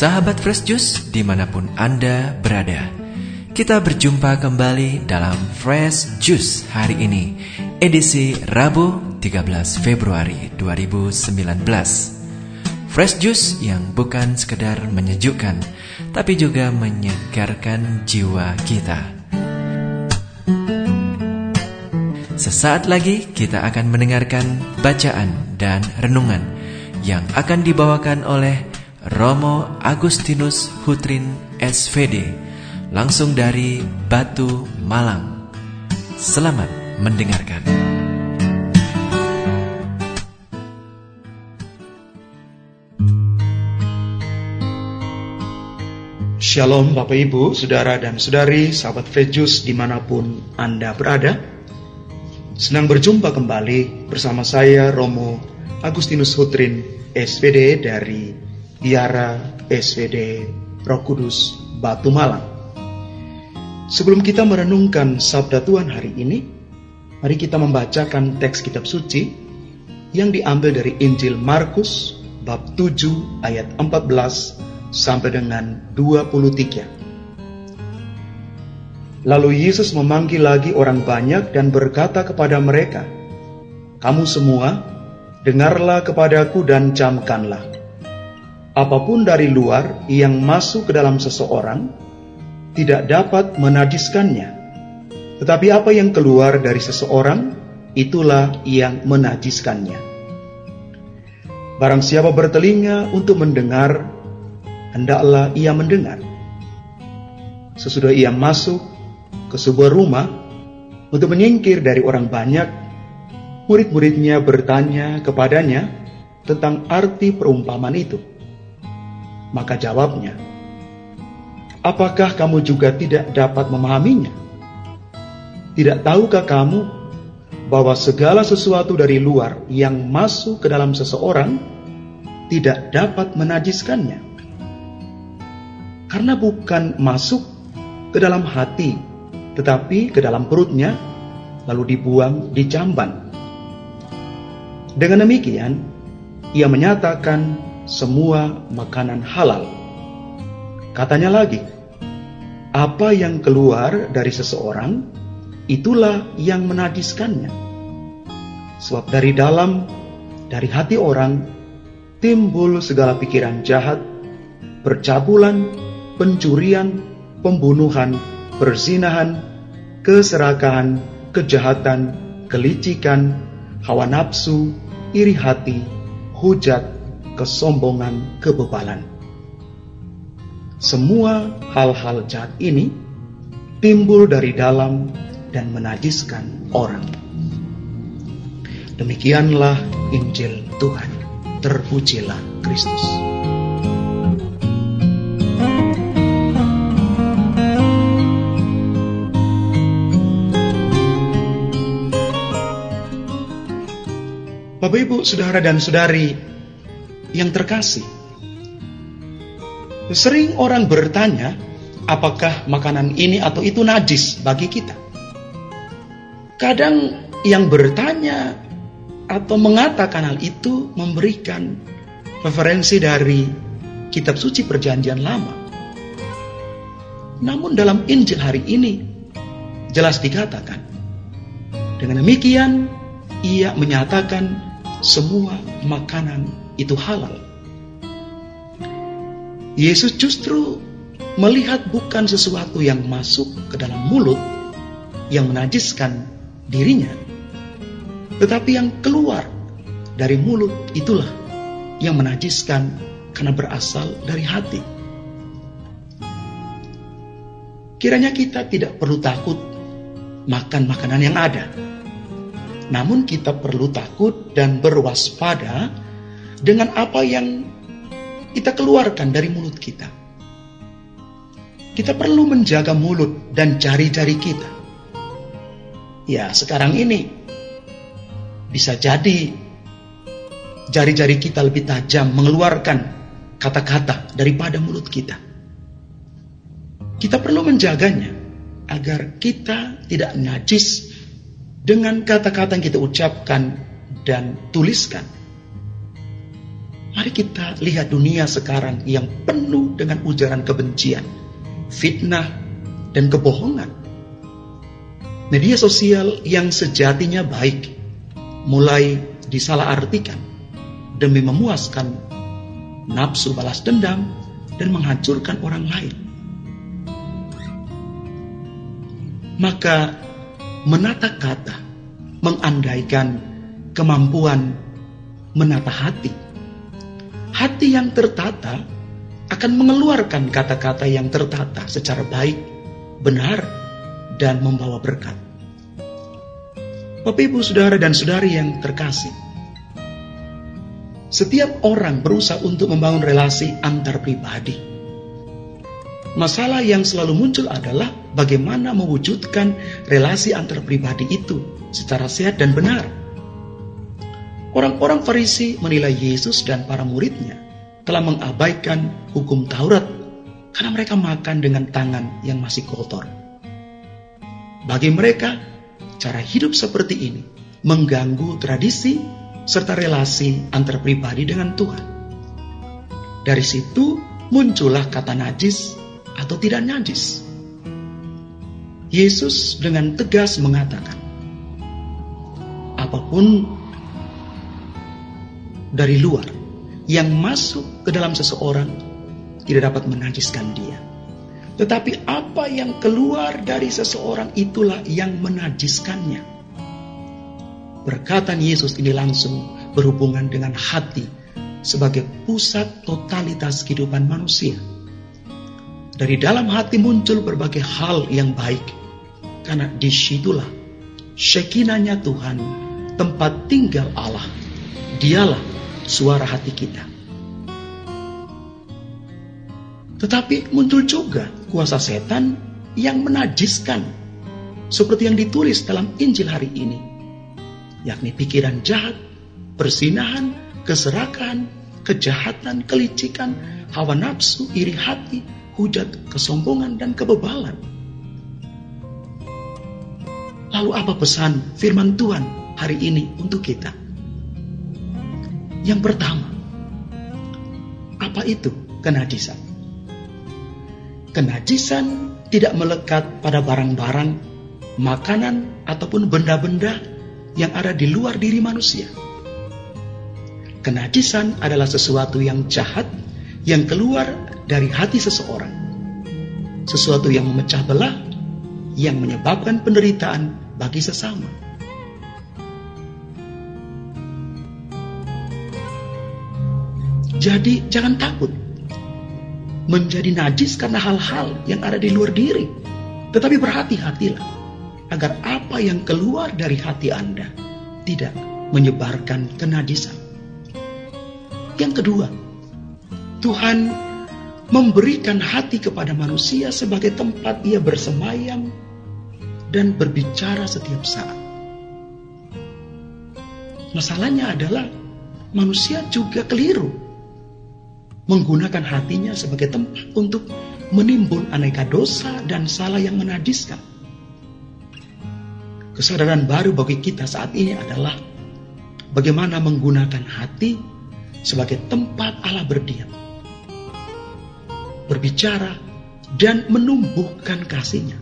Sahabat Fresh Juice di mana pun Anda berada. Kita berjumpa kembali dalam Fresh Juice hari ini Edisi Rabu 13 Februari 2019 Fresh Juice yang bukan sekedar menyejukkan Tapi juga menyegarkan jiwa kita. Sesaat lagi kita akan mendengarkan bacaan dan renungan yang akan dibawakan oleh Romo Agustinus Hutrin SVD langsung dari Batu Malang. Selamat mendengarkan. Shalom Bapak Ibu, Saudara dan Saudari, sahabat Fejus di mana pun Anda berada. Senang berjumpa kembali bersama saya Romo Agustinus Hutrin SVD dari Biara SVD Roh Kudus Batu Malang. Sebelum kita merenungkan sabda Tuhan hari ini, mari kita membacakan teks kitab suci yang diambil dari Injil Markus bab 7 ayat 14 sampai dengan 23. Lalu Yesus memanggil lagi orang banyak dan berkata kepada mereka, "Kamu semua, dengarlah kepadaku dan camkanlah apa pun dari luar yang masuk ke dalam seseorang tidak dapat menajiskannya. Tetapi apa yang keluar dari seseorang, itulah yang menajiskannya. Barang siapa bertelinga untuk mendengar, hendaklah ia mendengar. Sesudah ia masuk ke sebuah rumah untuk menyingkir dari orang banyak, murid-muridnya bertanya kepadanya tentang arti perumpamaan itu. Maka jawabnya, Apakah kamu juga tidak dapat memahaminya? Tidak tahukah kamu bahwa segala sesuatu dari luar yang masuk ke dalam seseorang tidak dapat menajiskannya? Karena bukan masuk ke dalam hati, tetapi ke dalam perutnya, lalu dibuang di jamban. Dengan demikian, ia menyatakan semua makanan halal. Katanya lagi, apa yang keluar dari seseorang, itulah yang menajiskannya. Sebab dari dalam, dari hati orang, timbul segala pikiran jahat, percabulan, pencurian, pembunuhan, perzinahan, keserakahan, kejahatan, kelicikan, hawa nafsu, iri hati, hujat, kesombongan, kebebalan. Semua hal-hal jahat ini timbul dari dalam dan menajiskan orang. Demikianlah Injil Tuhan. Terpujilah Kristus. Bapak, Ibu, Saudara, dan Saudari yang terkasih. Sering orang bertanya, apakah makanan ini atau itu najis bagi kita? Kadang yang bertanya atau mengatakan hal itu memberikan referensi dari kitab suci perjanjian lama. Namun dalam Injil hari ini jelas dikatakan, dengan demikian ia menyatakan semua makanan itu halal. Yesus justru melihat bukan sesuatu yang masuk ke dalam mulut yang menajiskan dirinya, tetapi yang keluar dari mulut itulah yang menajiskan karena berasal dari hati. Kiranya kita tidak perlu takut makan makanan yang ada. Namun kita perlu takut dan berwaspada dengan apa yang kita keluarkan dari mulut kita. Kita perlu menjaga mulut dan jari-jari kita. Ya, sekarang ini bisa jadi jari-jari kita lebih tajam mengeluarkan kata-kata daripada mulut kita. Kita perlu menjaganya agar kita tidak najis dengan kata-kata yang kita ucapkan dan tuliskan. Mari kita lihat dunia sekarang yang penuh dengan ujaran kebencian, fitnah, dan kebohongan. Media sosial yang sejatinya baik mulai disalahartikan demi memuaskan nafsu balas dendam dan menghancurkan orang lain. Maka menata kata mengandaikan kemampuan menata hati. Hati yang tertata akan mengeluarkan kata-kata yang tertata secara baik, benar, dan membawa berkat. Bapak ibu saudara dan saudari yang terkasih, setiap orang berusaha untuk membangun relasi antar pribadi. Masalah yang selalu muncul adalah bagaimana mewujudkan relasi antar pribadi itu secara sehat dan benar. Orang-orang Farisi menilai Yesus dan para muridnya telah mengabaikan hukum Taurat karena mereka makan dengan tangan yang masih kotor. Bagi mereka, cara hidup seperti ini mengganggu tradisi serta relasi antar pribadi dengan Tuhan. Dari situ muncullah kata najis atau tidak najis. Yesus dengan tegas mengatakan, apa pun dari luar yang masuk ke dalam seseorang tidak dapat menajiskan dia. Tetapi apa yang keluar dari seseorang itulah yang menajiskannya. Perkataan Yesus ini langsung berhubungan dengan hati sebagai pusat totalitas kehidupan manusia. Dari dalam hati muncul berbagai hal yang baik, karena di situlah syekinahnya Tuhan, tempat tinggal Allah. Dialah suara hati kita. Tetapi muncul juga kuasa setan yang menajiskan seperti yang ditulis dalam Injil hari ini, yakni pikiran jahat, persinahan, keserakahan, kejahatan, kelicikan, hawa nafsu, iri hati, hujat, kesombongan, dan kebebalan. Lalu apa pesan firman Tuhan hari ini untuk kita? Yang pertama, apa itu kenajisan? Kenajisan tidak melekat pada barang-barang, makanan, ataupun benda-benda yang ada di luar diri manusia. Kenajisan adalah sesuatu yang jahat yang keluar dari hati seseorang. Sesuatu yang memecah belah, yang menyebabkan penderitaan bagi sesama. Jadi jangan takut menjadi najis karena hal-hal yang ada di luar diri. Tetapi berhati-hatilah agar apa yang keluar dari hati Anda tidak menyebarkan kenajisan. Yang kedua, Tuhan memberikan hati kepada manusia sebagai tempat ia bersemayam dan berbicara setiap saat. Masalahnya adalah manusia juga keliru menggunakan hatinya sebagai tempat untuk menimbul aneka dosa dan salah yang menajiskan. Kesadaran baru bagi kita saat ini adalah bagaimana menggunakan hati sebagai tempat Allah berdiam, berbicara, dan menumbuhkan kasihnya.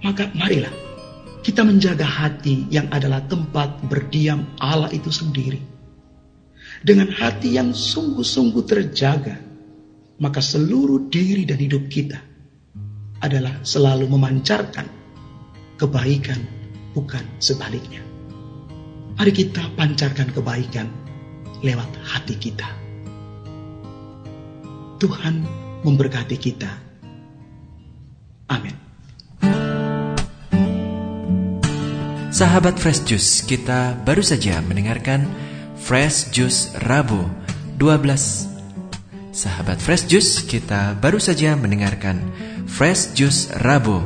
Maka marilah kita menjaga hati yang adalah tempat berdiam Allah itu sendiri dengan hati yang sungguh-sungguh terjaga, maka seluruh diri dan hidup kita adalah selalu memancarkan kebaikan, bukan sebaliknya. Mari kita pancarkan kebaikan lewat hati kita. Tuhan memberkati kita. Amin. Sahabat Fresh Juice, kita baru saja mendengarkan Fresh Juice Rabu 12 Sahabat Fresh Juice, kita baru saja mendengarkan Fresh Juice Rabu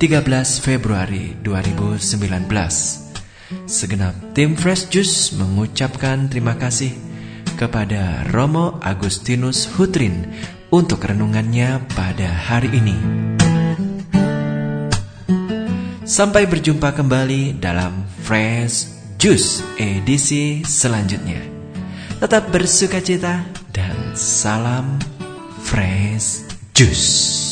13 Februari 2019 Segenap tim Fresh Juice mengucapkan terima kasih kepada Romo Agustinus Hutrin untuk renungannya pada hari ini. Sampai berjumpa kembali dalam Fresh Jus edisi selanjutnya. Tetap bersuka cita dan salam fresh juice.